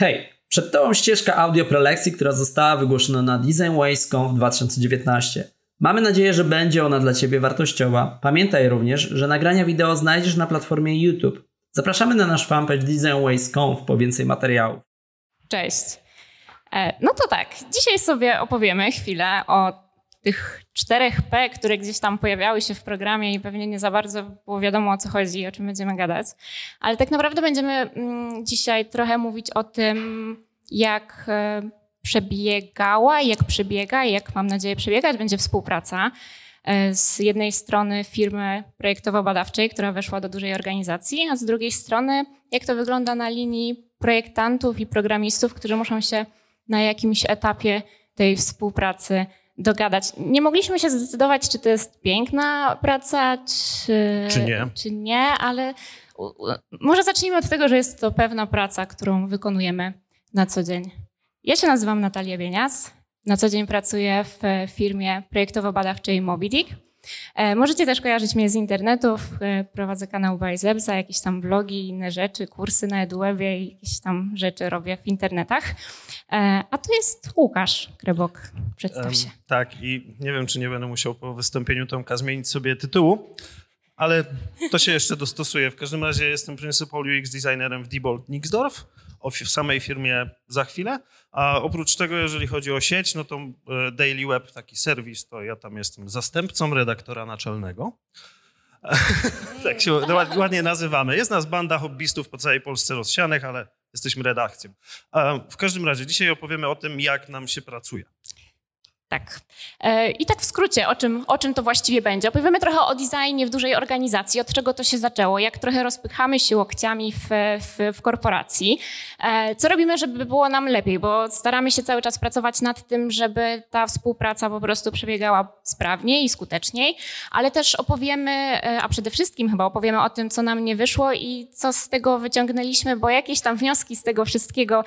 Hej, przed Tobą ścieżka audio prelekcji, która została wygłoszona na DesignWays.com w 2019. Mamy nadzieję, że będzie ona dla Ciebie wartościowa. Pamiętaj również, że nagrania wideo znajdziesz na platformie YouTube. Zapraszamy na nasz fanpage DesignWays.com po więcej materiałów. Cześć. E, no to tak, dzisiaj sobie opowiemy chwilę o tych czterech P, które gdzieś tam pojawiały się w programie i pewnie nie za bardzo było wiadomo o co chodzi o czym będziemy gadać. Ale tak naprawdę będziemy mm, dzisiaj trochę mówić o tym, jak e, przebiegała, jak przebiega i jak mam nadzieję przebiegać będzie współpraca e, z jednej strony firmy projektowo-badawczej, która weszła do dużej organizacji, a z drugiej strony jak to wygląda na linii projektantów i programistów, którzy muszą się na jakimś etapie tej współpracy dogadać. Nie mogliśmy się zdecydować, czy to jest piękna praca, czy, czy, nie. czy nie, ale może zacznijmy od tego, że jest to pewna praca, którą wykonujemy na co dzień. Ja się nazywam Natalia Bienias. Na co dzień pracuję w firmie projektowo-badawczej Mobidic. E, możecie też kojarzyć mnie z internetów. E, prowadzę kanał Bajzebza, jakieś tam blogi, inne rzeczy, kursy na EduWebie i jakieś tam rzeczy robię w internetach. E, a to jest Łukasz Krebok. Przedstaw się. Tak i nie wiem, czy nie będę musiał po wystąpieniu Tomka zmienić sobie tytułu, ale to się jeszcze dostosuje. W każdym razie jestem Principal UX Designerem w Diebold Nixdorf o samej firmie za chwilę. A oprócz tego, jeżeli chodzi o sieć, no to e, Daily Web, taki serwis, to ja tam jestem zastępcą redaktora naczelnego. tak się ładnie nazywamy. Jest nas banda hobbystów po całej Polsce rozsianych, ale jesteśmy redakcją. W każdym razie dzisiaj opowiemy o tym, jak nam się pracuje. Tak. E, I tak w skrócie, o czym, o czym to właściwie będzie. Opowiemy trochę o designie w dużej organizacji, od czego to się zaczęło, jak trochę rozpychamy się łokciami w, w, w, korporacji, e, co robimy, żeby było nam lepiej, bo staramy się cały czas pracować nad tym, żeby ta współpraca po prostu przebiegała sprawniej i skuteczniej, ale też opowiemy, e, a przede wszystkim chyba opowiemy o tym, co nam nie wyszło i co z tego wyciągnęliśmy, bo jakieś tam wnioski z tego wszystkiego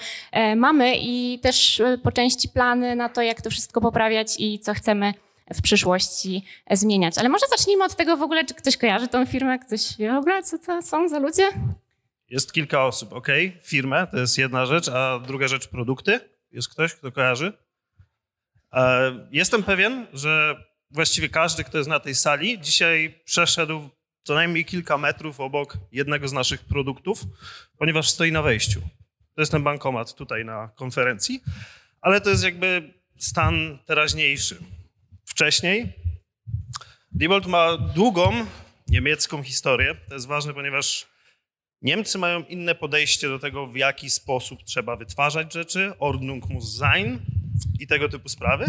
mamy i też po części plany na to, jak to wszystko poprawić i co chcemy w przyszłości zmieniać. Ale może zacznijmy od tego w ogóle, czy ktoś kojarzy tą firmę, ktoś wie w ogóle, co to są za ludzie? Jest kilka osób, ok. Firmę to jest jedna rzecz, a druga rzecz produkty. Jest ktoś, kto kojarzy? E, jestem pewien, że właściwie każdy, kto jest na tej sali, dzisiaj przeszedł co najmniej kilka metrów obok jednego z naszych produktów, ponieważ stoi na wejściu. To jest ten bankomat tutaj na konferencji, ale to jest jakby stan teraźniejszy. Wcześniej Diebold ma długą niemiecką historię. To jest ważne, ponieważ Niemcy mają inne podejście do tego, w jaki sposób trzeba wytwarzać rzeczy, Ordnung muss sein i tego typu sprawy.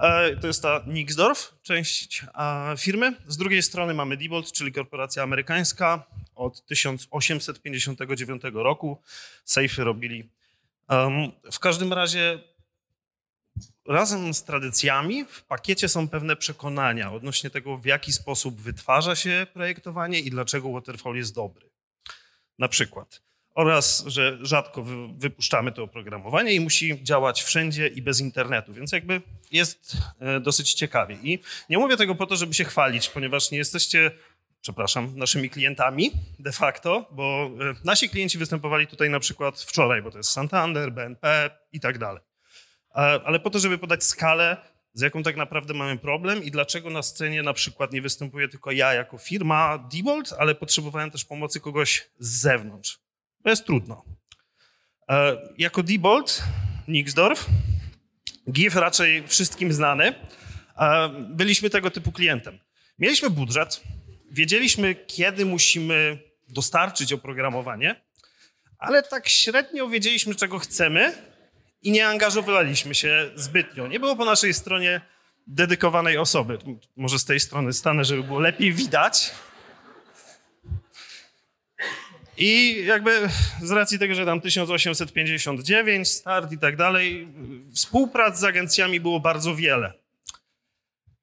E, to jest ta Nixdorf, część firmy. Z drugiej strony mamy Diebold, czyli korporacja amerykańska. Od 1859 roku sejfy robili. W każdym razie razem z tradycjami w pakiecie są pewne przekonania odnośnie tego, w jaki sposób wytwarza się projektowanie i dlaczego waterfall jest dobry. Na przykład. Oraz, że rzadko wypuszczamy to oprogramowanie i musi działać wszędzie i bez internetu, więc jakby jest e, dosyć ciekawie. I nie mówię tego po to, żeby się chwalić, ponieważ nie jesteście przepraszam, naszymi klientami de facto, bo e, nasi klienci występowali tutaj na przykład wczoraj, bo to jest Santander, BNP i tak dalej ale po to, żeby podać skalę, z jaką tak naprawdę mamy problem i dlaczego na scenie na przykład nie występuję tylko ja jako firma Diebold, ale potrzebowałem też pomocy kogoś z zewnątrz. To jest trudno. E, jako Diebold, Nixdorf, GIF raczej wszystkim znany, e, byliśmy tego typu klientem. Mieliśmy budżet, wiedzieliśmy, kiedy musimy dostarczyć oprogramowanie, ale tak średnio wiedzieliśmy, czego chcemy i nie angażowaliśmy się zbytnio. Nie było po naszej stronie dedykowanej osoby. Może z tej strony stanę, żeby było lepiej widać. I jakby z racji tego, że tam 1859, start i tak dalej, współprac z agencjami było bardzo wiele.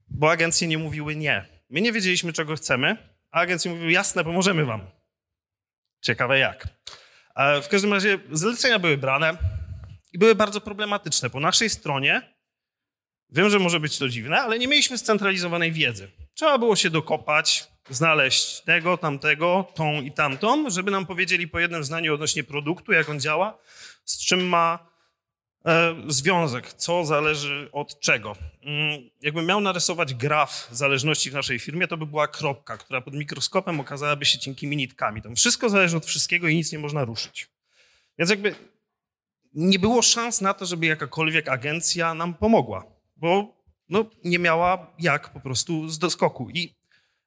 Bo agencje nie mówiły nie. My nie wiedzieliśmy, czego chcemy, a agencje mówiły jasne, pomożemy wam. Ciekawe jak. W każdym razie zlecenia były brane, i były bardzo problematyczne. Po naszej stronie, wiem, że może być to dziwne, ale nie mieliśmy scentralizowanej wiedzy. Trzeba było się dokopać, znaleźć tego, tamtego, tą i tamtą, żeby nam powiedzieli po jednym zdaniu odnośnie produktu, jak on działa. z czym ma e, związek, co zależy od czego. Mm, jakbym miał narysować graf zależności w naszej firmie, to by była kropka, która pod mikroskopem okazałaby się cienkimi nitkami. Tam wszystko zależy od wszystkiego i nic nie można ruszyć. Więc jakby nie było szans na to, żeby jakakolwiek agencja nam pomogła, bo no, nie miała jak po prostu z doskoku. I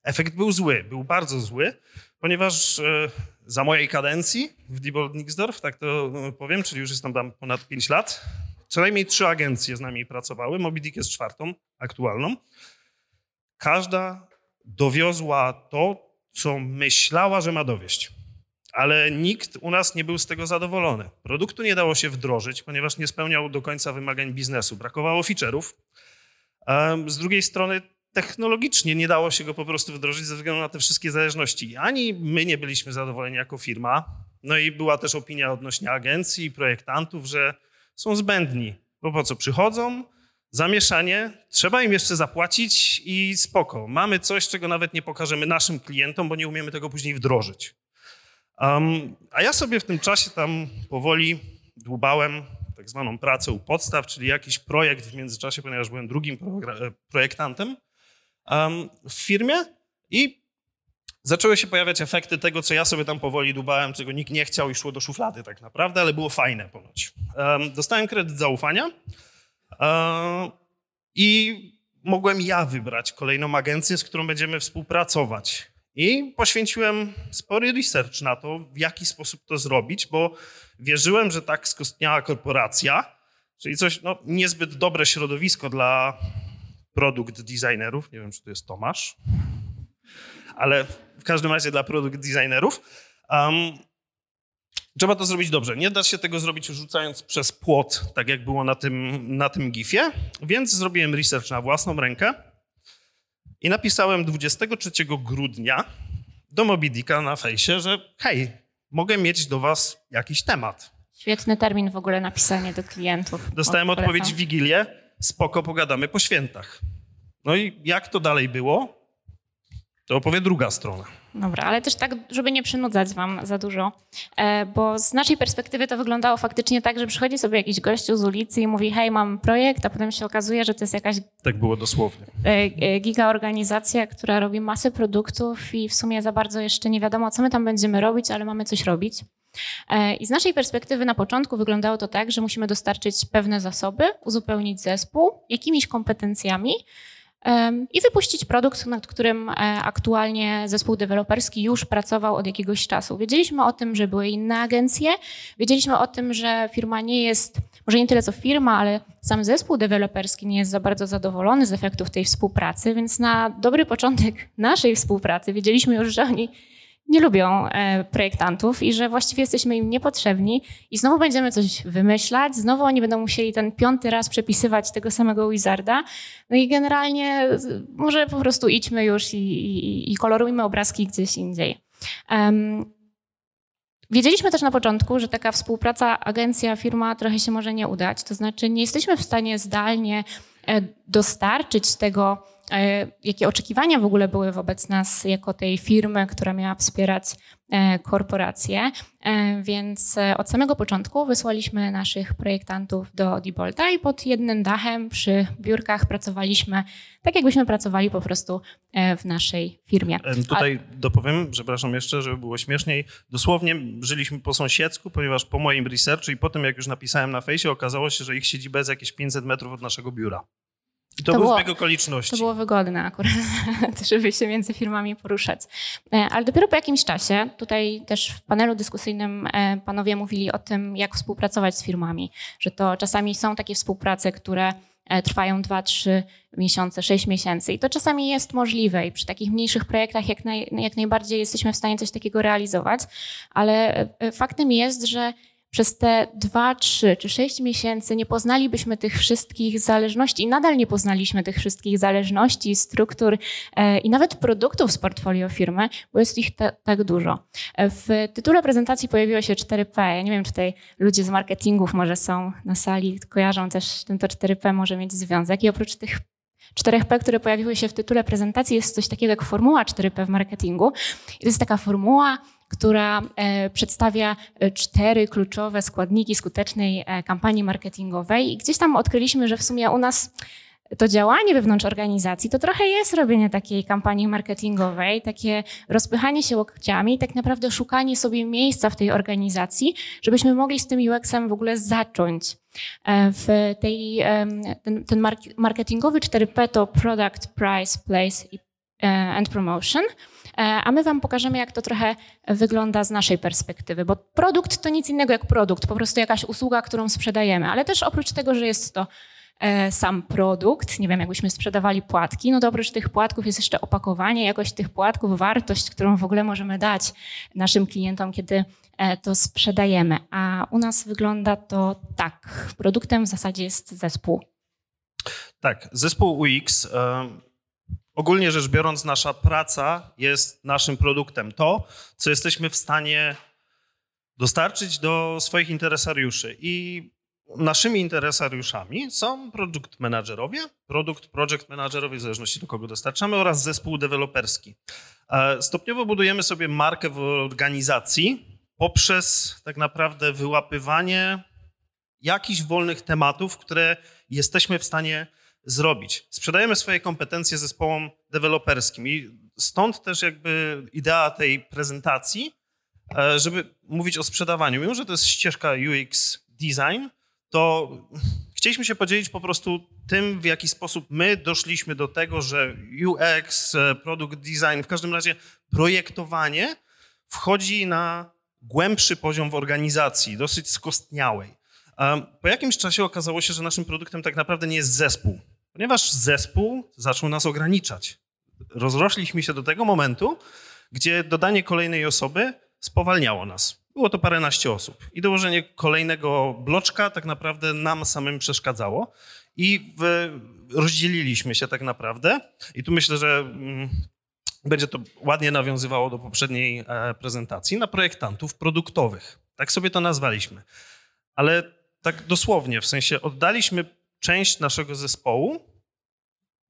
efekt był zły, był bardzo zły, ponieważ e, za mojej kadencji w Diebold Nixdorf, tak to powiem, czyli już jestem tam ponad 5 lat, co najmniej trzy agencje z nami pracowały. Mobidic jest czwartą, aktualną. Każda dowiozła to, co myślała, że ma dowieść. Ale nikt u nas nie był z tego zadowolony. Produktu nie dało się wdrożyć, ponieważ nie spełniał do końca wymagań biznesu. Brakowało feature'ów. Z drugiej strony technologicznie nie dało się go po prostu wdrożyć ze względu na te wszystkie zależności. Ani my nie byliśmy zadowoleni jako firma, no i była też opinia odnośnie agencji i projektantów, że są zbędni, bo po co przychodzą, zamieszanie, trzeba im jeszcze zapłacić i spoko. Mamy coś, czego nawet nie pokażemy naszym klientom, bo nie umiemy tego później wdrożyć. Um, a ja sobie w tym czasie tam powoli dłubałem tak zwaną pracę u podstaw, czyli jakiś projekt w międzyczasie, ponieważ byłem drugim projektantem um, w firmie i zaczęły się pojawiać efekty tego, co ja sobie tam powoli dubałem, czego nikt nie chciał i szło do szuflady tak naprawdę, ale było fajne ponoć. Um, dostałem kredyt zaufania um, i mogłem ja wybrać kolejną agencję, z którą będziemy współpracować. I poświęciłem spory research na to, w jaki sposób to zrobić, bo wierzyłem, że tak skostniała korporacja, czyli coś, no, niezbyt dobre środowisko dla produkt designerów. Nie wiem, czy to jest Tomasz, ale w każdym razie dla produkt designerów. Um, trzeba to zrobić dobrze. Nie da się tego zrobić rzucając przez płot, tak jak było na tym, na tym gifie, więc zrobiłem research na własną rękę i napisałem 23 grudnia do Mobidika na fejsie, że hej, mogę mieć do was jakiś temat. Świetny termin w ogóle napisanie do klientów. Dostałem odpowiedź w Wigilię, spoko, pogadamy po świętach. No i jak to dalej było, to opowie druga strona. Dobra, ale też tak, żeby nie przynudzać wam za dużo, e, bo z naszej perspektywy to wyglądało faktycznie tak, że przychodzi sobie jakiś gościu z ulicy i mówi hej, mam projekt, a potem się okazuje, że to jest jakaś... Tak było dosłownie. E, e, giga organizacja, która robi masę produktów i w sumie za bardzo jeszcze nie wiadomo, co my tam będziemy robić, ale mamy coś robić. I z naszej perspektywy na początku wyglądało to tak, że musimy dostarczyć pewne zasoby, uzupełnić zespół jakimiś kompetencjami, i wypuścić produkt, nad którym e, aktualnie zespół deweloperski już pracował od jakiegoś czasu. Wiedzieliśmy o tym, że były inne agencje, wiedzieliśmy o tym, że firma nie jest, może nie tyle co firma, ale sam zespół deweloperski nie jest za bardzo zadowolony z efektów tej współpracy, więc na dobry początek naszej współpracy wiedzieliśmy już, że oni nie lubią e, projektantów i że właściwie jesteśmy im niepotrzebni i znowu będziemy coś wymyślać, znowu oni będą musieli ten piąty raz przepisywać tego samego Wizarda. No i generalnie może po prostu idźmy już i, i, i kolorujmy obrazki gdzieś indziej. Um, Wiedzieliśmy też na początku, że taka współpraca agencja-firma trochę się może nie udać. To znaczy, nie jesteśmy w stanie zdalnie e, dostarczyć tego jakie oczekiwania w ogóle były wobec nas jako tej firmy, która miała wspierać e, korporacje. E, więc od samego początku wysłaliśmy naszych projektantów do Dibolta i pod jednym dachem przy biurkach pracowaliśmy tak, jakbyśmy pracowali po prostu w naszej firmie. Tutaj A... dopowiem, przepraszam jeszcze, żeby było śmieszniej. Dosłownie żyliśmy po sąsiedzku, ponieważ po moim researchu i po tym, jak już napisałem na fejsie, okazało się, że ich siedziba jest jakieś 500 metrów od naszego biura. I to, to był było, zbieg okoliczności. To było wygodne akurat, żeby się między firmami poruszać. E, ale dopiero po jakimś czasie, tutaj też w panelu dyskusyjnym e, panowie mówili o tym, jak współpracować z firmami, że to czasami są takie współprace, które e, trwają 2-3 miesiące, 6 miesięcy i to czasami jest możliwe i przy takich mniejszych projektach jak, naj, jak najbardziej jesteśmy w stanie coś takiego realizować, ale faktem jest, że przez te dwa, trzy czy sześć miesięcy nie poznalibyśmy tych wszystkich zależności i nadal nie poznaliśmy tych wszystkich zależności, struktur e, i nawet produktów z portfolio firmy, bo jest ich te, tak dużo. E, w tytule prezentacji pojawiło się 4P. Ja nie wiem, czy tutaj ludzie z marketingów może są na sali, kojarzą też, ten to 4P może mieć związek i oprócz tych 4P, które pojawiły się w tytule prezentacji, jest coś takiego jak formuła 4P w marketingu. I to jest taka formuła, która e, przedstawia e, cztery kluczowe składniki skutecznej e, kampanii marketingowej. I gdzieś tam odkryliśmy, że w sumie u nas to działanie wewnątrz organizacji to trochę jest robienie takiej kampanii marketingowej, takie rozpychanie się łokciami, tak naprawdę szukanie sobie miejsca w tej organizacji, żebyśmy mogli z tym UX-em w ogóle zacząć. W tej, ten, ten marketingowy 4P to Product, Price, Place and Promotion. E, a my Wam pokażemy, jak to trochę wygląda z naszej perspektywy, bo produkt to nic innego jak produkt, po prostu jakaś usługa, którą sprzedajemy, ale też oprócz tego, że jest to e, sam produkt, nie wiem, jakbyśmy sprzedawali płatki, no to oprócz tych płatków jest jeszcze opakowanie, jakość tych płatków, wartość, którą w ogóle możemy dać naszym klientom, kiedy e, to sprzedajemy. A u nas wygląda to tak. Produktem w zasadzie jest zespół. Tak, zespół UX. Ogólnie rzecz biorąc, nasza praca jest naszym produktem. To, co jesteśmy w stanie dostarczyć do swoich interesariuszy. I naszymi interesariuszami są produkt menadżerowie, produkt project managerowie, w zależności do kogo dostarczamy, oraz zespół deweloperski. E, stopniowo budujemy sobie markę w organizacji poprzez tak naprawdę wyłapywanie jakichś wolnych tematów, które jesteśmy w stanie zrobić. Sprzedajemy swoje kompetencje zespołom deweloperskim i stąd też jakby idea tej prezentacji, e, żeby mówić o sprzedawaniu. Mimo, że to jest ścieżka UX design, to chcieliśmy się podzielić po prostu tym, w jaki sposób my doszliśmy do tego, że UX, e, product design, w każdym razie projektowanie wchodzi na głębszy poziom w organizacji, dosyć skostniałej. Po jakimś czasie okazało się, że naszym produktem tak naprawdę nie jest zespół, ponieważ zespół zaczął nas ograniczać. Rozrośliśmy się do tego momentu, gdzie dodanie kolejnej osoby spowalniało nas. Było to paręnaście osób i dołożenie kolejnego bloczka tak naprawdę nam samym przeszkadzało i w, rozdzieliliśmy się tak naprawdę. I tu myślę, że mm, będzie to ładnie nawiązywało do poprzedniej e, prezentacji na projektantów produktowych. Tak sobie to nazwaliśmy. Ale tak dosłownie, w sensie oddaliśmy część naszego zespołu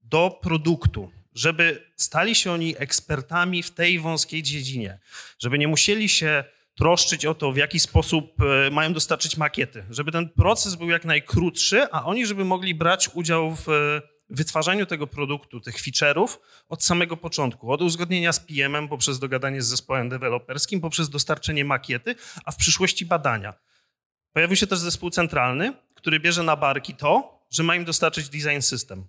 do produktu, żeby stali się oni ekspertami w tej wąskiej dziedzinie, żeby nie musieli się troszczyć o to, w jaki sposób e, mają dostarczyć makiety, żeby ten proces był jak najkrótszy, a oni, żeby mogli brać udział w e, wytwarzaniu tego produktu, tych feature'ów od samego początku, od uzgodnienia z PM-em poprzez dogadanie z zespołem deweloperskim, poprzez dostarczenie makiety, a w przyszłości badania. Pojawił się też zespół centralny, który bierze na barki to, że ma im dostarczyć design system.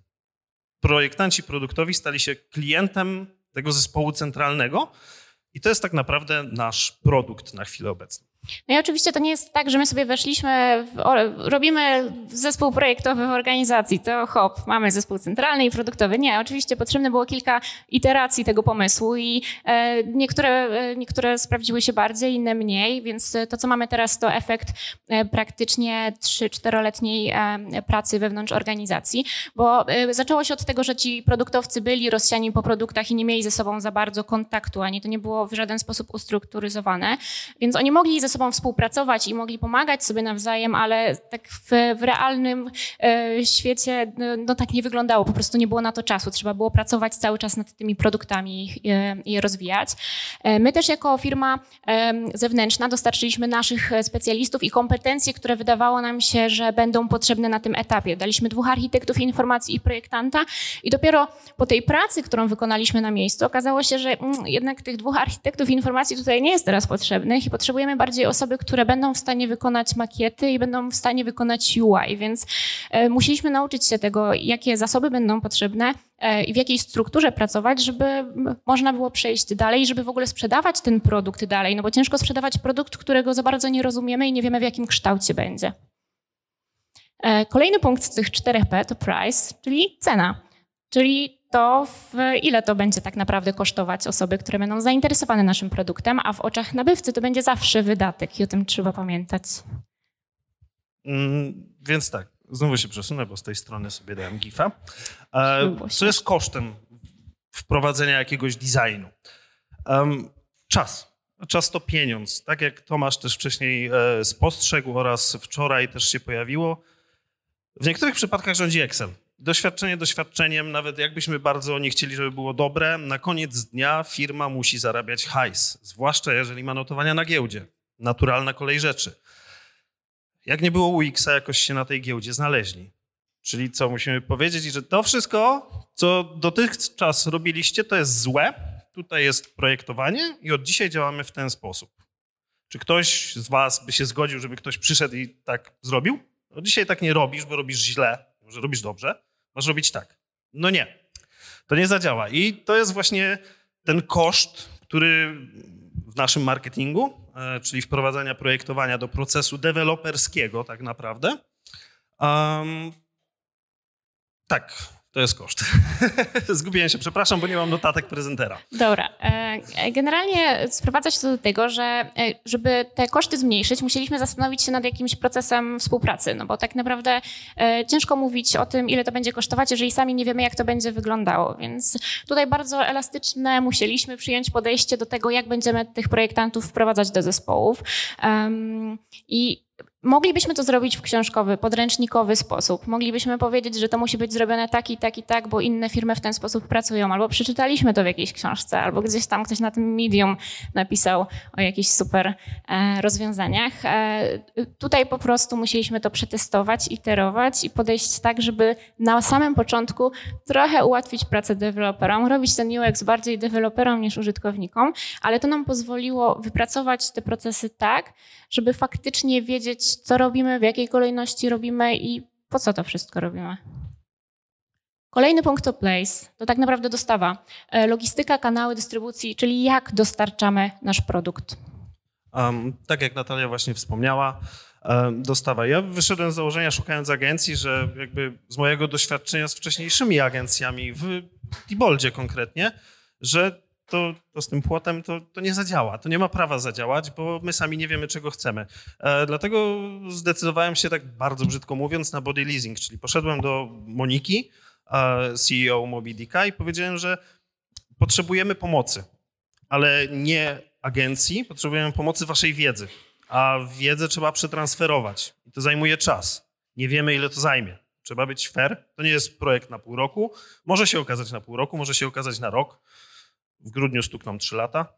Projektanci produktowi stali się klientem tego zespołu centralnego i to jest tak naprawdę nasz produkt na chwilę obecną. No i oczywiście to nie jest tak, że my sobie weszliśmy, w, robimy zespół projektowy w organizacji, to hop, mamy zespół centralny i produktowy. Nie, oczywiście potrzebne było kilka iteracji tego pomysłu i e, niektóre, e, niektóre sprawdziły się bardziej, inne mniej, więc to, co mamy teraz, to efekt e, praktycznie 3-4-letniej e, pracy wewnątrz organizacji, bo e, zaczęło się od tego, że ci produktowcy byli rozsiani po produktach i nie mieli ze sobą za bardzo kontaktu, ani to nie było w żaden sposób ustrukturyzowane, więc oni mogli ze sobą współpracować i mogli pomagać sobie nawzajem, ale tak w, w realnym e, świecie no, no, tak nie wyglądało. Po prostu nie było na to czasu. Trzeba było pracować cały czas nad tymi produktami i je, rozwijać. E, my też jako firma zewnętrzna dostarczyliśmy naszych specjalistów i kompetencje, które wydawało nam się, że będą potrzebne na tym etapie. Daliśmy dwóch architektów informacji i projektanta i dopiero po tej pracy, którą wykonaliśmy na miejscu, okazało się, że mm, jednak tych dwóch architektów informacji tutaj nie jest teraz potrzebnych i potrzebujemy bardziej osoby, które będą w stanie wykonać makiety i będą w stanie wykonać UI, więc e, musieliśmy nauczyć się tego, jakie zasoby będą potrzebne e, i w jakiej strukturze pracować, żeby można było przejść dalej, żeby w ogóle sprzedawać ten produkt dalej, no bo ciężko sprzedawać produkt, którego za bardzo nie rozumiemy i nie wiemy, w jakim kształcie będzie. E, kolejny punkt z tych 4P to price, czyli cena. Czyli to w ile to będzie tak naprawdę kosztować osoby, które będą zainteresowane naszym produktem, a w oczach nabywcy to będzie zawsze wydatek i o tym trzeba pamiętać. Mm, więc tak, znowu się przesunę, bo z tej strony sobie dałem gifa. E, co jest kosztem wprowadzenia jakiegoś designu? Um, czas. Czas to pieniądz. Tak jak Tomasz też wcześniej e, spostrzegł oraz wczoraj też się pojawiło, w niektórych przypadkach rządzi Excel. Doświadczenie doświadczeniem, nawet jakbyśmy bardzo nie chcieli, żeby było dobre, na koniec dnia firma musi zarabiać hajs, zwłaszcza jeżeli ma notowania na giełdzie. Naturalna kolej rzeczy. Jak nie było UX-a, jakoś się na tej giełdzie znaleźli. Czyli co, musimy powiedzieć, że to wszystko, co dotychczas robiliście, to jest złe. Tutaj jest projektowanie i od dzisiaj działamy w ten sposób. Czy ktoś z Was by się zgodził, żeby ktoś przyszedł i tak zrobił? No dzisiaj tak nie robisz, bo robisz źle, może robisz dobrze, masz robić tak. No nie, to nie zadziała. I to jest właśnie ten koszt, który w naszym marketingu, e, czyli wprowadzania projektowania do procesu deweloperskiego tak naprawdę, um, tak, to jest koszt. Zgubiłem się, przepraszam, bo nie mam notatek prezentera. Dobra. E, generalnie sprowadza się to do tego, że e, żeby te koszty zmniejszyć, musieliśmy zastanowić się nad jakimś procesem współpracy, no bo tak naprawdę e, ciężko mówić o tym, ile to będzie kosztować, jeżeli sami nie wiemy, jak to będzie wyglądało. Więc tutaj bardzo elastyczne musieliśmy przyjąć podejście do tego, jak będziemy tych projektantów wprowadzać do zespołów. I Moglibyśmy to zrobić w książkowy, podręcznikowy sposób. Moglibyśmy powiedzieć, że to musi być zrobione tak i tak i tak, bo inne firmy w ten sposób pracują, albo przeczytaliśmy to w jakiejś książce, albo gdzieś tam ktoś na tym medium napisał o jakichś super e, rozwiązaniach. E, tutaj po prostu musieliśmy to przetestować, iterować i podejść tak, żeby na samym początku trochę ułatwić pracę deweloperom, robić ten UX bardziej deweloperom niż użytkownikom, ale to nam pozwoliło wypracować te procesy tak, żeby faktycznie wiedzieć, co robimy, w jakiej kolejności robimy i po co to wszystko robimy. Kolejny punkt to place, to tak naprawdę dostawa. E, logistyka, kanały dystrybucji, czyli jak dostarczamy nasz produkt. Um, tak jak Natalia właśnie wspomniała, um, dostawa. Ja wyszedłem z założenia, szukając agencji, że jakby z mojego doświadczenia z wcześniejszymi agencjami, w Tiboldzie konkretnie, że to, to z tym płotem to, to nie zadziała. To nie ma prawa zadziałać, bo my sami nie wiemy, czego chcemy. E, dlatego zdecydowałem się, tak bardzo brzydko mówiąc, na body leasing, czyli poszedłem do Moniki, e, CEO Mobidika i powiedziałem, że potrzebujemy pomocy, ale nie agencji, potrzebujemy pomocy waszej wiedzy, a wiedzę trzeba przetransferować i to zajmuje czas. Nie wiemy, ile to zajmie. Trzeba być fair. To nie jest projekt na pół roku. Może się okazać na pół roku, może się okazać na rok. W grudniu stukną 3 lata.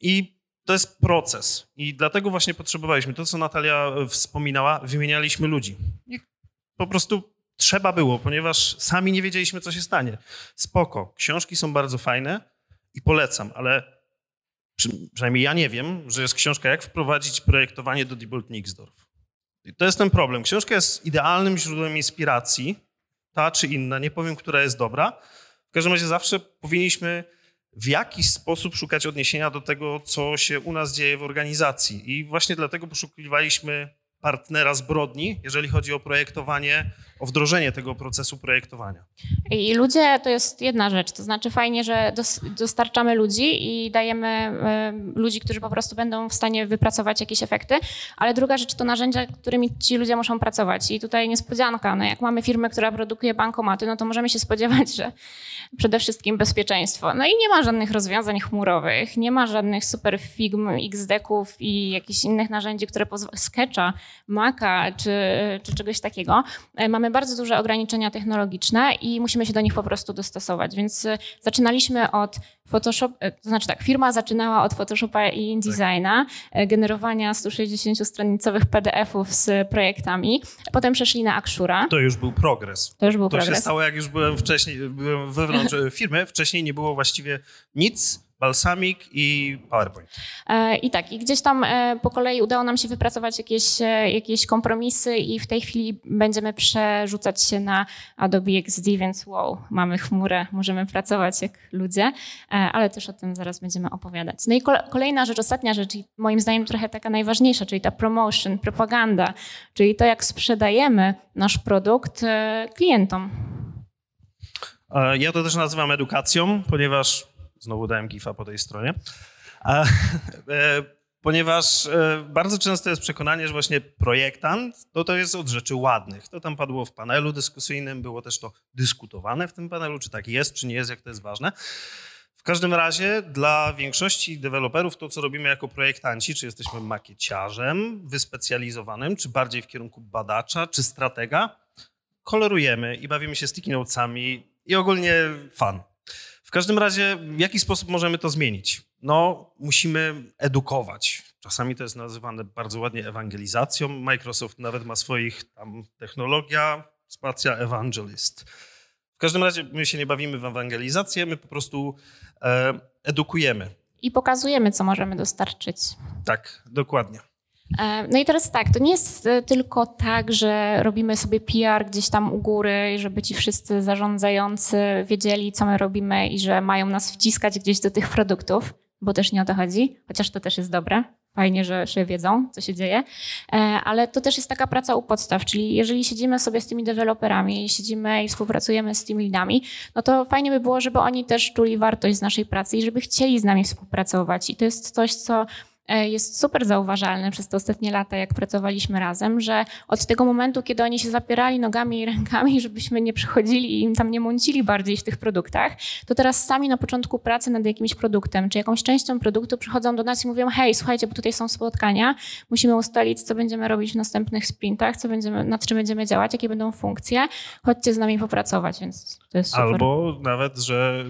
I to jest proces. I dlatego właśnie potrzebowaliśmy, to co Natalia wspominała, wymienialiśmy ludzi. Po prostu trzeba było, ponieważ sami nie wiedzieliśmy, co się stanie. Spoko, książki są bardzo fajne i polecam, ale przynajmniej ja nie wiem, że jest książka Jak wprowadzić projektowanie do Diebold Nixdorf. I to jest ten problem. Książka jest idealnym źródłem inspiracji, ta czy inna, nie powiem, która jest dobra, w każdym razie zawsze powinniśmy w jakiś sposób szukać odniesienia do tego, co się u nas dzieje w organizacji. I właśnie dlatego poszukiwaliśmy partnera zbrodni, jeżeli chodzi o projektowanie, o wdrożenie tego procesu projektowania. I ludzie to jest jedna rzecz, to znaczy fajnie, że dostarczamy ludzi i dajemy ludzi, którzy po prostu będą w stanie wypracować jakieś efekty, ale druga rzecz to narzędzia, którymi ci ludzie muszą pracować. I tutaj niespodzianka, no jak mamy firmę, która produkuje bankomaty, no to możemy się spodziewać, że przede wszystkim bezpieczeństwo. No i nie ma żadnych rozwiązań chmurowych, nie ma żadnych super figm, XDeków i jakichś innych narzędzi, które Sketcha, Maca czy, czy czegoś takiego. E, mamy bardzo duże ograniczenia technologiczne i musimy się do nich po prostu dostosować. Więc e, zaczynaliśmy od Photoshop, e, to znaczy tak, firma zaczynała od Photoshopa i InDesigna, tak. generowania 160-stronicowych PDF-ów z projektami. Potem przeszli na Akshura. To już był progres. To już był to progres. To się stało, jak już byłem wcześniej, byłem wewnątrz firmy. Wcześniej nie było właściwie nic Balsamic i PowerPoint. E, I tak, i gdzieś tam e, po kolei udało nam się wypracować jakieś, e, jakieś kompromisy i w tej chwili będziemy przerzucać się na Adobe XD, więc wow, mamy chmurę, możemy pracować jak ludzie, ale też o tym zaraz będziemy opowiadać. No i kolejna rzecz, ostatnia rzecz, i moim zdaniem trochę taka najważniejsza, czyli ta promotion, propaganda, czyli to, jak sprzedajemy nasz produkt klientom. Ja to też nazywam edukacją, ponieważ Znowu dałem gifa po tej stronie. A, e, ponieważ e, bardzo często jest przekonanie, że właśnie projektant to, to jest od rzeczy ładnych. To tam padło w panelu dyskusyjnym, było też to dyskutowane w tym panelu, czy tak jest, czy nie jest, jak to jest ważne. W każdym razie dla większości deweloperów to, co robimy jako projektanci, czy jesteśmy makieciarzem wyspecjalizowanym, czy bardziej w kierunku badacza, czy stratega, kolorujemy i bawimy się sticky notesami i ogólnie fan. W każdym razie, w jaki sposób możemy to zmienić? No, musimy edukować. Czasami to jest nazywane bardzo ładnie ewangelizacją. Microsoft nawet ma swoich tam technologia, spacja evangelist. W każdym razie my się nie bawimy w ewangelizację, my po prostu e, edukujemy. I pokazujemy, co możemy dostarczyć. Tak, dokładnie. E, no i teraz tak, to nie jest e, tylko tak, że robimy sobie PR gdzieś tam u góry, żeby ci wszyscy zarządzający wiedzieli, co my robimy i że mają nas wciskać gdzieś do tych produktów, bo też nie o to chodzi, chociaż to też jest dobre. Fajnie, że, że wiedzą, co się dzieje, e, ale to też jest taka praca u podstaw, czyli jeżeli siedzimy sobie z tymi deweloperami, siedzimy i współpracujemy z tymi lidami, no to fajnie by było, żeby oni też czuli wartość z naszej pracy i żeby chcieli z nami współpracować. I to jest coś, co jest super zauważalne przez te ostatnie lata, jak pracowaliśmy razem, że od tego momentu, kiedy oni się zapierali nogami i rękami, żebyśmy nie przychodzili i im tam nie mącili bardziej w tych produktach, to teraz sami na początku pracy nad jakimś produktem, czy jakąś częścią produktu przychodzą do nas i mówią, hej, słuchajcie, bo tutaj są spotkania, musimy ustalić, co będziemy robić w następnych sprintach, co będziemy, nad czym będziemy działać, jakie będą funkcje, chodźcie z nami popracować, więc to jest super. Albo nawet, że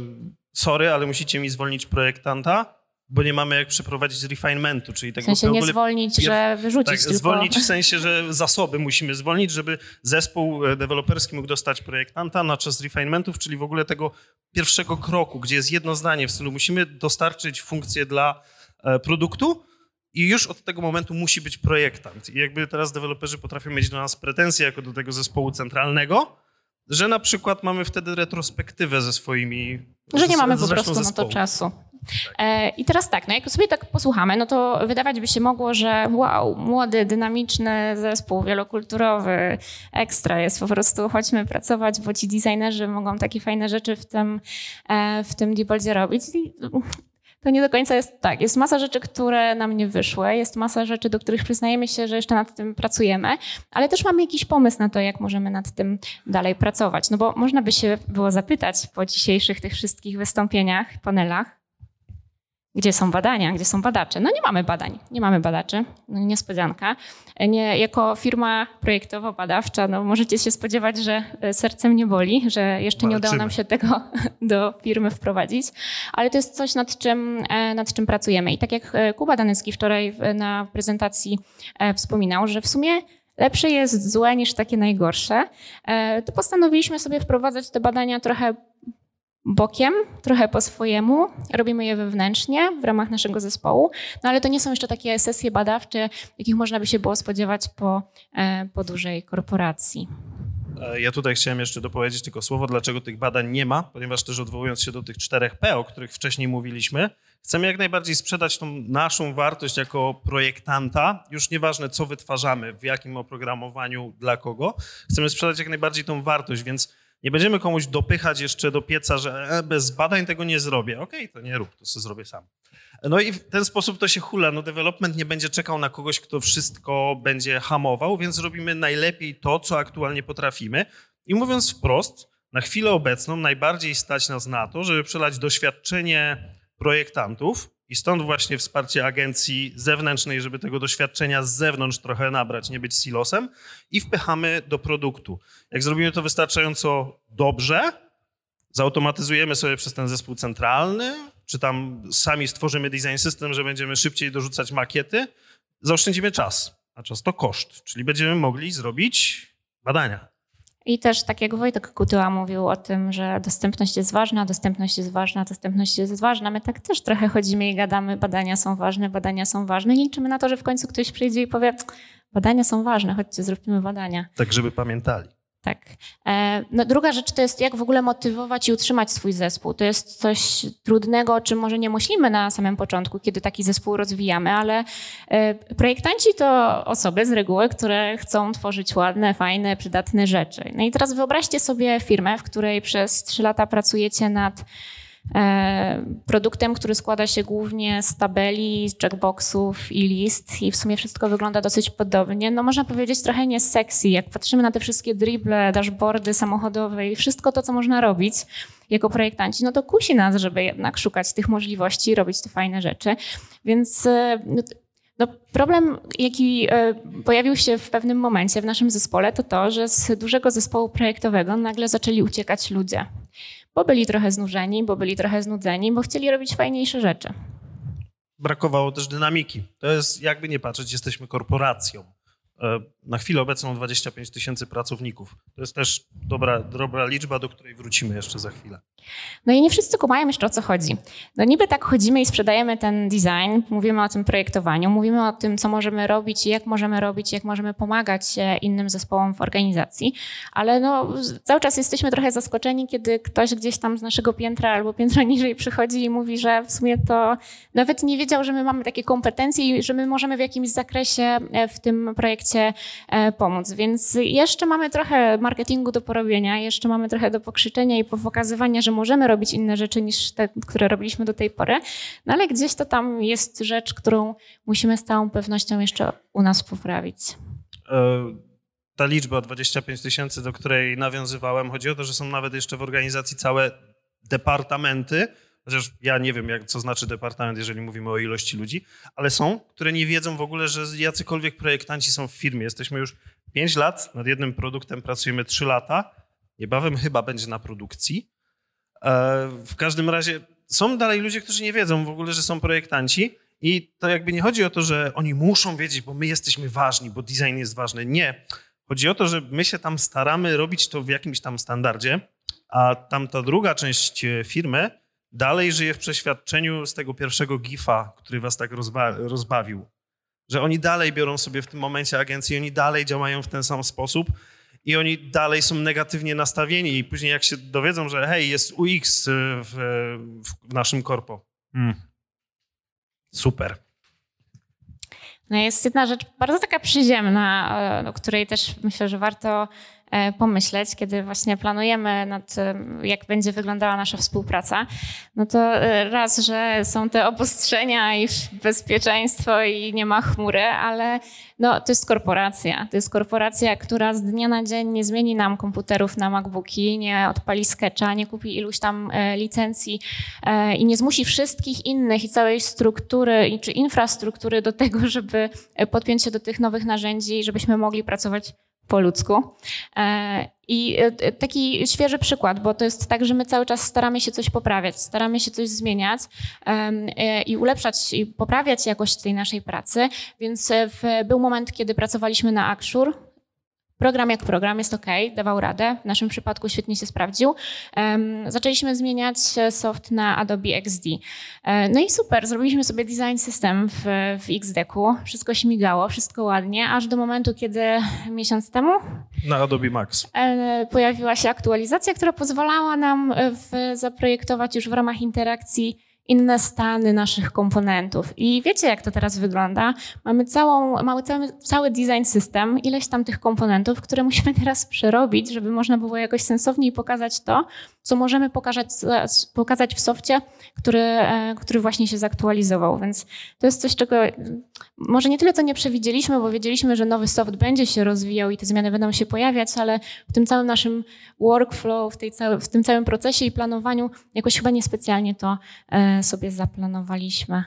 sorry, ale musicie mi zwolnić projektanta, bo nie mamy jak przeprowadzić refinementu, czyli tego w sensie nie zwolnić, że wyrzucić tak, tylko. zwolnić w sensie, że zasoby musimy zwolnić, żeby zespół e, deweloperski mógł dostać projektanta na czas refinementów, czyli w ogóle tego pierwszego kroku, gdzie jest jedno zdanie w stylu musimy dostarczyć funkcję dla e, produktu i już od tego momentu musi być projektant. I jakby teraz deweloperzy potrafią mieć do nas pretensje jako do tego zespołu centralnego, że na przykład mamy wtedy retrospektywę ze swoimi. Że nie mamy po prostu na to czasu. E, I teraz tak, no jak sobie tak posłuchamy, no to wydawać by się mogło, że wow, młody, dynamiczny zespół wielokulturowy, ekstra jest po prostu, chodźmy pracować, bo ci designerzy mogą takie fajne rzeczy w tym, e, w tym Diboldzie robić. To nie do końca jest tak. Jest masa rzeczy, które nam nie wyszły, jest masa rzeczy, do których przyznajemy się, że jeszcze nad tym pracujemy, ale też mamy jakiś pomysł na to, jak możemy nad tym dalej pracować. No bo można by się było zapytać po dzisiejszych tych wszystkich wystąpieniach, panelach, gdzie są badania, gdzie są badacze? No nie mamy badań, nie mamy badaczy, no niespodzianka. Nie, jako firma projektowo-badawcza no możecie się spodziewać, że e, sercem nie boli, że jeszcze Walczymy. nie udało nam się tego do firmy wprowadzić, ale to jest coś, nad czym, e, nad czym pracujemy. I tak jak e, Kuba Danycki wczoraj na prezentacji wspominał, że w sumie lepsze jest złe niż takie najgorsze, to postanowiliśmy sobie wprowadzać te badania trochę bokiem, trochę po swojemu. Robimy je wewnętrznie w ramach naszego zespołu, no ale to nie są jeszcze takie sesje badawcze, jakich można by się było spodziewać po, e, po dużej korporacji. E, ja tutaj chciałem jeszcze dopowiedzieć tylko słowo, dlaczego tych badań nie ma, ponieważ też odwołując się do tych czterech P, o których wcześniej mówiliśmy, chcemy jak najbardziej sprzedać tą naszą wartość jako projektanta, już nieważne co wytwarzamy, w jakim oprogramowaniu, dla kogo, chcemy sprzedać jak najbardziej tą wartość, więc nie będziemy komuś dopychać jeszcze do pieca, że e, bez badań tego nie zrobię. Okej, okay, to nie rób, to sobie zrobię sam. No i w ten sposób to się hula. No development nie będzie czekał na kogoś, kto wszystko będzie hamował, więc robimy najlepiej to, co aktualnie potrafimy. I mówiąc wprost, na chwilę obecną najbardziej stać nas na to, żeby przelać doświadczenie projektantów i stąd właśnie wsparcie agencji zewnętrznej, żeby tego doświadczenia z zewnątrz trochę nabrać, nie być silosem i wpychamy do produktu. Jak zrobimy to wystarczająco dobrze, zautomatyzujemy sobie przez ten zespół centralny, czy tam sami stworzymy design system, że będziemy szybciej dorzucać makiety, zaoszczędzimy czas, a czas to koszt, czyli będziemy mogli zrobić badania. I też tak jak Wojtek Kutyła mówił o tym, że dostępność jest ważna, dostępność jest ważna, dostępność jest ważna. My tak też trochę chodzimy i gadamy, badania są ważne, badania są ważne i liczymy na to, że w końcu ktoś przyjdzie i powie, badania są ważne, chodźcie, zróbmy badania. Tak, żeby pamiętali. Tak. E, no, druga rzecz to jest, jak w ogóle motywować i utrzymać swój zespół. To jest coś trudnego, o czym może nie myślimy na samym początku, kiedy taki zespół rozwijamy, ale e, projektanci to osoby z reguły, które chcą tworzyć ładne, fajne, przydatne rzeczy. No i teraz wyobraźcie sobie firmę, w której przez trzy lata pracujecie nad produktem, który składa się głównie z tabeli, z checkboxów i list i w sumie wszystko wygląda dosyć podobnie. No można powiedzieć trochę nie sexy, jak patrzymy na te wszystkie dribble, dashboardy samochodowe i wszystko to, co można robić jako projektanci, no to kusi nas, żeby jednak szukać tych możliwości, robić te fajne rzeczy. Więc e, no, No, problem, jaki e, pojawił się w pewnym momencie w naszym zespole, to to, że z dużego zespołu projektowego nagle zaczęli uciekać ludzie. Bo byli trochę znużeni, bo byli trochę znudzeni, bo chcieli robić fajniejsze rzeczy. Brakowało też dynamiki. To jest, jakby nie patrzeć, jesteśmy korporacją. E, na chwilę obecną 25 tysięcy pracowników. To jest też dobra, dobra liczba, do której wrócimy jeszcze za chwilę. No i nie wszyscy kumają jeszcze o co chodzi. No niby tak chodzimy i sprzedajemy ten design, mówimy o tym projektowaniu, mówimy o tym, co możemy robić, jak możemy robić, jak możemy pomagać innym zespołom w organizacji, ale no cały czas jesteśmy trochę zaskoczeni, kiedy ktoś gdzieś tam z naszego piętra albo piętra niżej przychodzi i mówi, że w sumie to nawet nie wiedział, że my mamy takie kompetencje i że my możemy w jakimś zakresie e, w tym projekcie e, pomóc. Więc jeszcze mamy trochę marketingu do porobienia, jeszcze mamy trochę do pokrzyczenia i pokazywania, że że możemy robić inne rzeczy niż te, które robiliśmy do tej pory, no ale gdzieś to tam jest rzecz, którą musimy z całą pewnością jeszcze u nas poprawić. E, ta liczba 25 tysięcy, do której nawiązywałem, chodzi o to, że są nawet jeszcze w organizacji całe departamenty, chociaż ja nie wiem, jak, co znaczy departament, jeżeli mówimy o ilości ludzi, ale są, które nie wiedzą w ogóle, że jacykolwiek projektanci są w firmie. Jesteśmy już 5 lat, nad jednym produktem pracujemy 3 lata, niebawem chyba będzie na produkcji. E, w każdym razie są dalej ludzie, którzy nie wiedzą w ogóle, że są projektanci i to jakby nie chodzi o to, że oni muszą wiedzieć, bo my jesteśmy ważni, bo design jest ważny. Nie. Chodzi o to, że my się tam staramy robić to w jakimś tam standardzie, a tamta druga część e, firmy dalej żyje w przeświadczeniu z tego pierwszego GIFa, który was tak rozba rozbawił. Że oni dalej biorą sobie w tym momencie agencję, oni dalej działają w ten sam sposób i oni dalej są negatywnie nastawieni i później jak się dowiedzą, że hej, jest UX w, w naszym korpo. Hmm. Super. No jest jedna rzecz bardzo taka przyziemna, e, o której też myślę, że warto pomyśleć, kiedy właśnie planujemy nad jak będzie wyglądała nasza współpraca, no to e, raz, że są te obostrzenia i bezpieczeństwo i nie ma chmury, ale no, to jest korporacja. To jest korporacja, która z dnia na dzień nie zmieni nam komputerów na MacBooki, nie odpali sketcha, nie kupi iluś tam e, licencji i nie zmusi wszystkich innych i całej struktury czy infrastruktury do tego, żeby podpiąć się do tych nowych narzędzi, żebyśmy mogli pracować po ludzku. E, I e, taki świeży przykład, bo to jest tak, że my cały czas staramy się coś poprawiać, staramy się coś zmieniać e, i ulepszać i poprawiać jakość tej naszej pracy. Więc był moment, kiedy pracowaliśmy na Akshur, Program jak program jest ok, dawał radę. W naszym przypadku świetnie się sprawdził. Zaczęliśmy zmieniać soft na Adobe XD. E, no i super, zrobiliśmy sobie design system w, w XDeku. Wszystko śmigało, wszystko ładnie, aż do momentu, kiedy miesiąc temu na Adobe Max e, pojawiła się aktualizacja, która pozwalała nam w, zaprojektować już w ramach interakcji inne stany naszych komponentów. I wiecie, jak to teraz wygląda? Mamy, całą, mamy cały, cały design system, ileś tam tych komponentów, które musimy teraz przerobić, żeby można było jakoś sensowniej pokazać to, co możemy pokazać, pokazać w softie, który, e, który właśnie się zaktualizował. Więc to jest coś, czego może nie tyle co nie przewidzieliśmy, bo wiedzieliśmy, że nowy soft będzie się rozwijał i te zmiany będą się pojawiać, ale w tym całym naszym workflow, w, tej w tym całym procesie i planowaniu jakoś chyba niespecjalnie to e, sobie zaplanowaliśmy.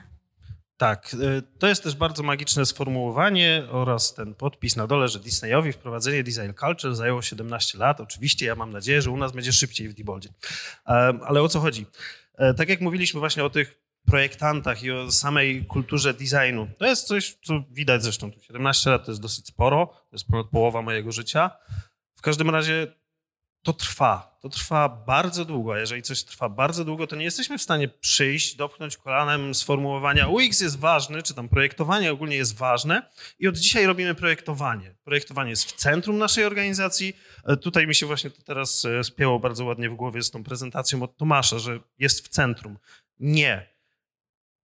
Tak, e, to jest też bardzo magiczne sformułowanie oraz ten podpis na dole, że Disneyowi wprowadzenie design culture zajęło 17 lat. Oczywiście ja mam nadzieję, że u nas będzie szybciej w Diboldzie. Ale o co chodzi? Tak jak mówiliśmy właśnie o tych projektantach i o samej kulturze designu. To jest coś, co widać zresztą. 17 lat to jest dosyć sporo, to jest ponad połowa mojego życia. W każdym razie to trwa. To trwa bardzo długo. Jeżeli coś trwa bardzo długo, to nie jesteśmy w stanie przyjść, dopchnąć kolanem sformułowania UX jest ważny, czy tam projektowanie ogólnie jest ważne i od dzisiaj robimy projektowanie. Projektowanie jest w centrum naszej organizacji. E, tutaj mi się właśnie to teraz e, spięło bardzo ładnie w głowie z tą prezentacją od Tomasza, że jest w centrum. Nie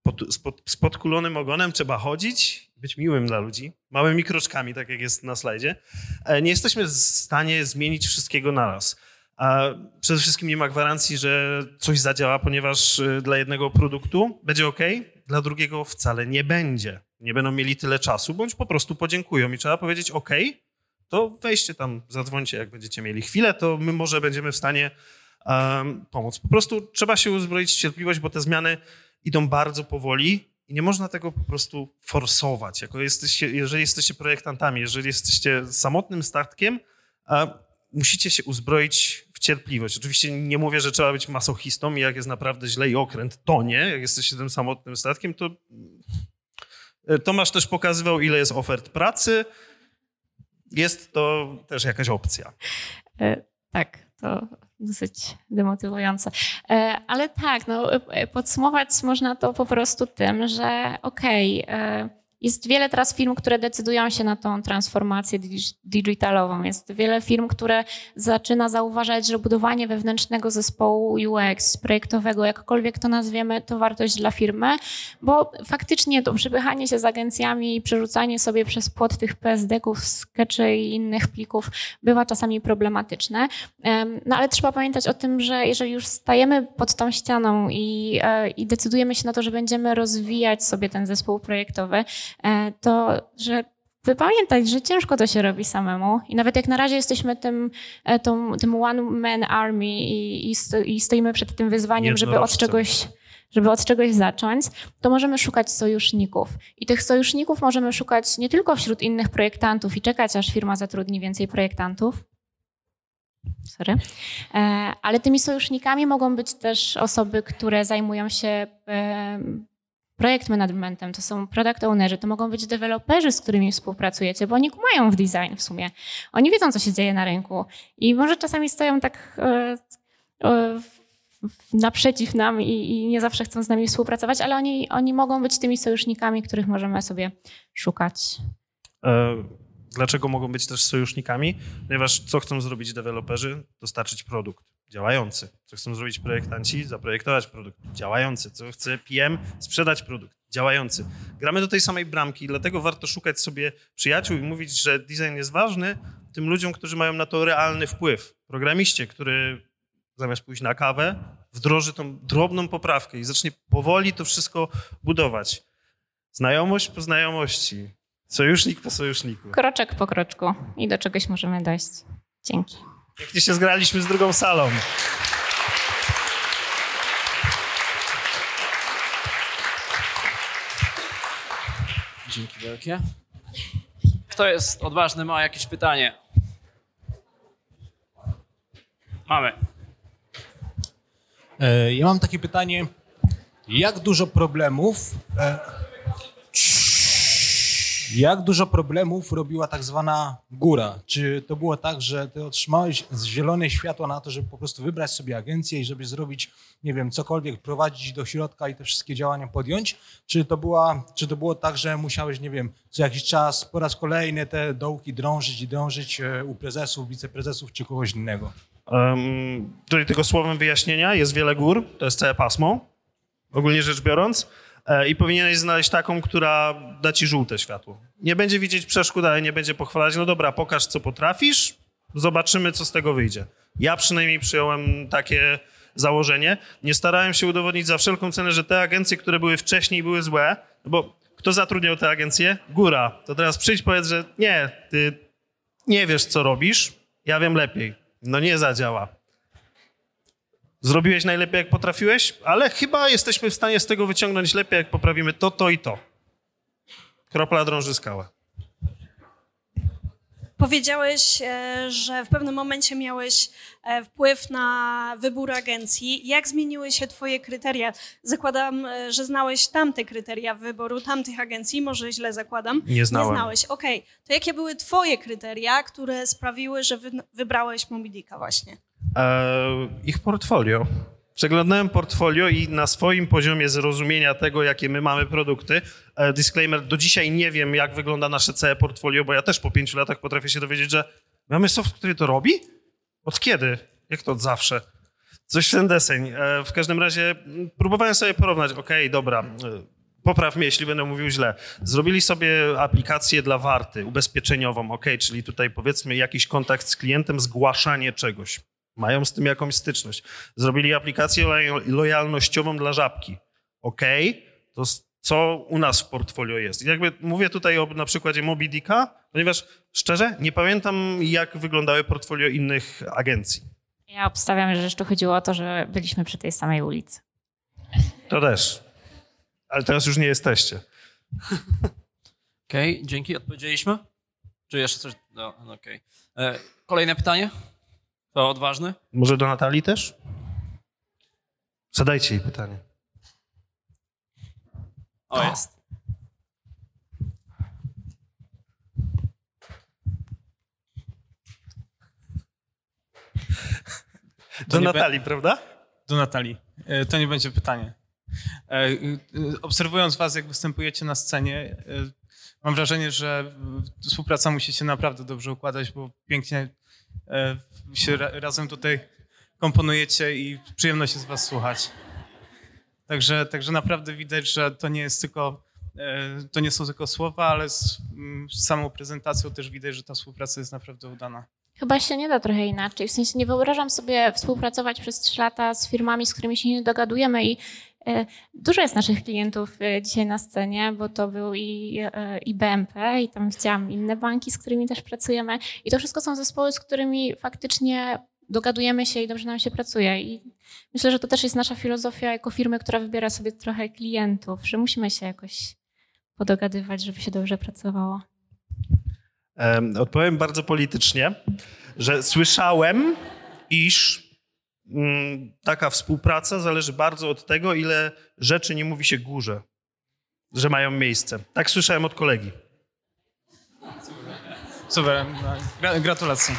pod, z, pod, z podkulonym ogonem trzeba chodzić, być miłym dla ludzi, małymi kroczkami, tak jak jest na slajdzie. E, nie jesteśmy w stanie zmienić wszystkiego naraz. A przede wszystkim nie ma gwarancji, że coś zadziała, ponieważ e, dla jednego produktu będzie ok, dla drugiego wcale nie będzie. Nie będą mieli tyle czasu, bądź po prostu podziękują i trzeba powiedzieć ok, to weźcie tam, zadzwońcie, jak będziecie mieli chwilę, to my może będziemy w stanie um, pomóc. Po prostu trzeba się uzbroić w cierpliwość, bo te zmiany idą bardzo powoli i nie można tego po prostu forsować. Jako jesteście, jeżeli jesteście projektantami, jeżeli jesteście samotnym statkiem, musicie się uzbroić w cierpliwość. Oczywiście nie mówię, że trzeba być masochistą i jak jest naprawdę źle i okręt tonie, jak jesteście tym samotnym statkiem, to e, Tomasz też pokazywał, ile jest ofert pracy. Jest to też jakaś opcja. E, tak, to dosyć demotywujące. E, ale tak, no, podsumować można to po prostu tym, że okej, okay, jest wiele teraz firm, które decydują się na tą transformację digitalową. Jest wiele firm, które zaczyna zauważać, że budowanie wewnętrznego zespołu UX, projektowego, jakkolwiek to nazwiemy, to wartość dla firmy, bo faktycznie to przepychanie się z agencjami i przerzucanie sobie przez płot tych PSD-ków, sketchy i innych plików bywa czasami problematyczne. No ale trzeba pamiętać o tym, że jeżeli już stajemy pod tą ścianą i, e, i decydujemy się na to, że będziemy rozwijać sobie ten zespół projektowy, to że by pamiętać, że ciężko to się robi samemu i nawet jak na razie jesteśmy tym, e, tą, tym one man army i, i stoimy przed tym wyzwaniem, żeby od czegoś żeby od czegoś zacząć, to możemy szukać sojuszników. I tych sojuszników możemy szukać nie tylko wśród innych projektantów i czekać, aż firma zatrudni więcej projektantów, Sorry. E, ale tymi sojusznikami mogą być też osoby, które zajmują się projekt managementem, to są product ownerzy, to mogą być deweloperzy, z którymi współpracujecie, bo oni kumają w design w sumie. Oni wiedzą, co się dzieje na rynku i może czasami stoją tak e, e, naprzeciw nam i, i, nie zawsze chcą z nami współpracować, ale oni, oni mogą być tymi sojusznikami, których możemy sobie szukać. E, dlaczego mogą być też sojusznikami? Ponieważ co chcą zrobić deweloperzy? Dostarczyć produkt działający. Co chcą zrobić projektanci? Zaprojektować produkt działający. Co chce PM? Sprzedać produkt działający. Gramy do tej samej bramki, dlatego warto szukać sobie przyjaciół i mówić, że design jest ważny tym ludziom, którzy mają na to realny wpływ. Programiście, który zamiast pójść na kawę, wdroży tą drobną poprawkę i zacznie powoli to wszystko budować. Znajomość po znajomości, sojusznik po sojuszniku. Kroczek po kroczku i do czegoś możemy dojść. Dzięki. Pięknie się zgraliśmy z drugą salą. Dzięki wielkie. Kto jest odważny, ma jakieś pytanie? Mamy. E, ja mam takie pytanie. Jak dużo problemów e, jak dużo problemów robiła tak zwana góra? Czy to było tak, że ty otrzymałeś zielone światło na to, żeby po prostu wybrać sobie agencję i żeby zrobić, nie wiem, cokolwiek, prowadzić do środka i te wszystkie działania podjąć? Czy to, była, czy to było tak, że musiałeś, nie wiem, co jakiś czas po raz kolejny te dołki drążyć i drążyć e, u prezesów, wiceprezesów czy kogoś innego? Um, tutaj tylko słowem wyjaśnienia, jest wiele gór, to jest całe pasmo, ogólnie rzecz biorąc. E, i powinieneś znaleźć taką, która da ci żółte światło. Nie będzie widzieć przeszkód, ale nie będzie pochwalać, no dobra, pokaż co potrafisz, zobaczymy co z tego wyjdzie. Ja przynajmniej przyjąłem takie założenie. Nie starałem się udowodnić za wszelką cenę, że te agencje, które były wcześniej były złe, no bo kto zatrudniał te agencje? Góra. To teraz przyjdź powiedz, że nie, ty nie wiesz co robisz, ja wiem lepiej. No nie zadziała. Zrobiłeś najlepiej, jak potrafiłeś, ale chyba jesteśmy w stanie z tego wyciągnąć lepiej, jak poprawimy to, to i to. Kropla drąży skałę. Powiedziałeś, e, że w pewnym momencie miałeś e, wpływ na wybór agencji. Jak zmieniły się Twoje kryteria? Zakładam, e, że znałeś tamte kryteria wyboru tamtych agencji, może źle zakładam. Nie znałem. Nie znałeś, okej. Okay. To jakie były Twoje kryteria, które sprawiły, że wybrałeś Mobidika właśnie? E, ich portfolio. Przeglądałem portfolio i na swoim poziomie zrozumienia tego, jakie my mamy produkty, e, disclaimer, do dzisiaj nie wiem, jak wygląda nasze całe portfolio, bo ja też po pięciu latach potrafię się dowiedzieć, że mamy soft, który to robi? Od kiedy? Jak to od zawsze? Coś w ten deseń. E, w każdym razie próbowałem sobie porównać, okej, okay, dobra, popraw mnie, jeśli będę mówił źle. Zrobili sobie aplikację dla warty, ubezpieczeniową, ok, czyli tutaj powiedzmy jakiś kontakt z klientem, zgłaszanie czegoś mają z tym jakąś styczność. Zrobili aplikację lojalnościową dla żabki. OK, to co u nas w portfolio jest? Jakby mówię tutaj o, na przykładzie Mobidika, ponieważ szczerze nie pamiętam, jak wyglądały portfolio innych agencji. Ja obstawiam, że jeszcze chodziło o to, że byliśmy przy tej samej ulicy. To też. Ale teraz już nie jesteście. Okej, dzięki, odpowiedzieliśmy? Czy jeszcze coś? No, no okej. E, Kolejne pytanie? To odważny? Może do Natalii też? Zadajcie jej pytanie. O, jest. Do Natalii, prawda? Do Natalii. E, To nie będzie pytanie. E, e, Obserwując was, jak występujecie na scenie, mam wrażenie, że współpraca musi się naprawdę dobrze układać, bo pięknie się ra- razem tutaj komponujecie i przyjemno się z was słuchać. Także, także naprawdę widać, że to nie jest tylko, e, to nie są tylko słowa, ale z, mm, z samą prezentacją też widać, że ta współpraca jest naprawdę udana. Chyba się nie da trochę inaczej. W sensie nie wyobrażam sobie współpracować przez trzy lata z firmami, z którymi się nie dogadujemy i e, dużo jest naszych klientów e, dzisiaj na scenie, bo to był i, e, i BMP i tam widziałam inne banki, z którymi też pracujemy i to wszystko są zespoły, z którymi faktycznie dogadujemy się i dobrze nam się pracuje i myślę, że to też jest nasza filozofia jako firmy, która wybiera sobie trochę klientów, że musimy się jakoś podogadywać, żeby się dobrze pracowało. Em, Odpowiem bardzo politycznie, że słyszałem, iż taka współpraca zależy bardzo od tego, ile rzeczy nie mówi się górze, że mają miejsce. Tak słyszałem od kolegi. Super, gra- gratulacje.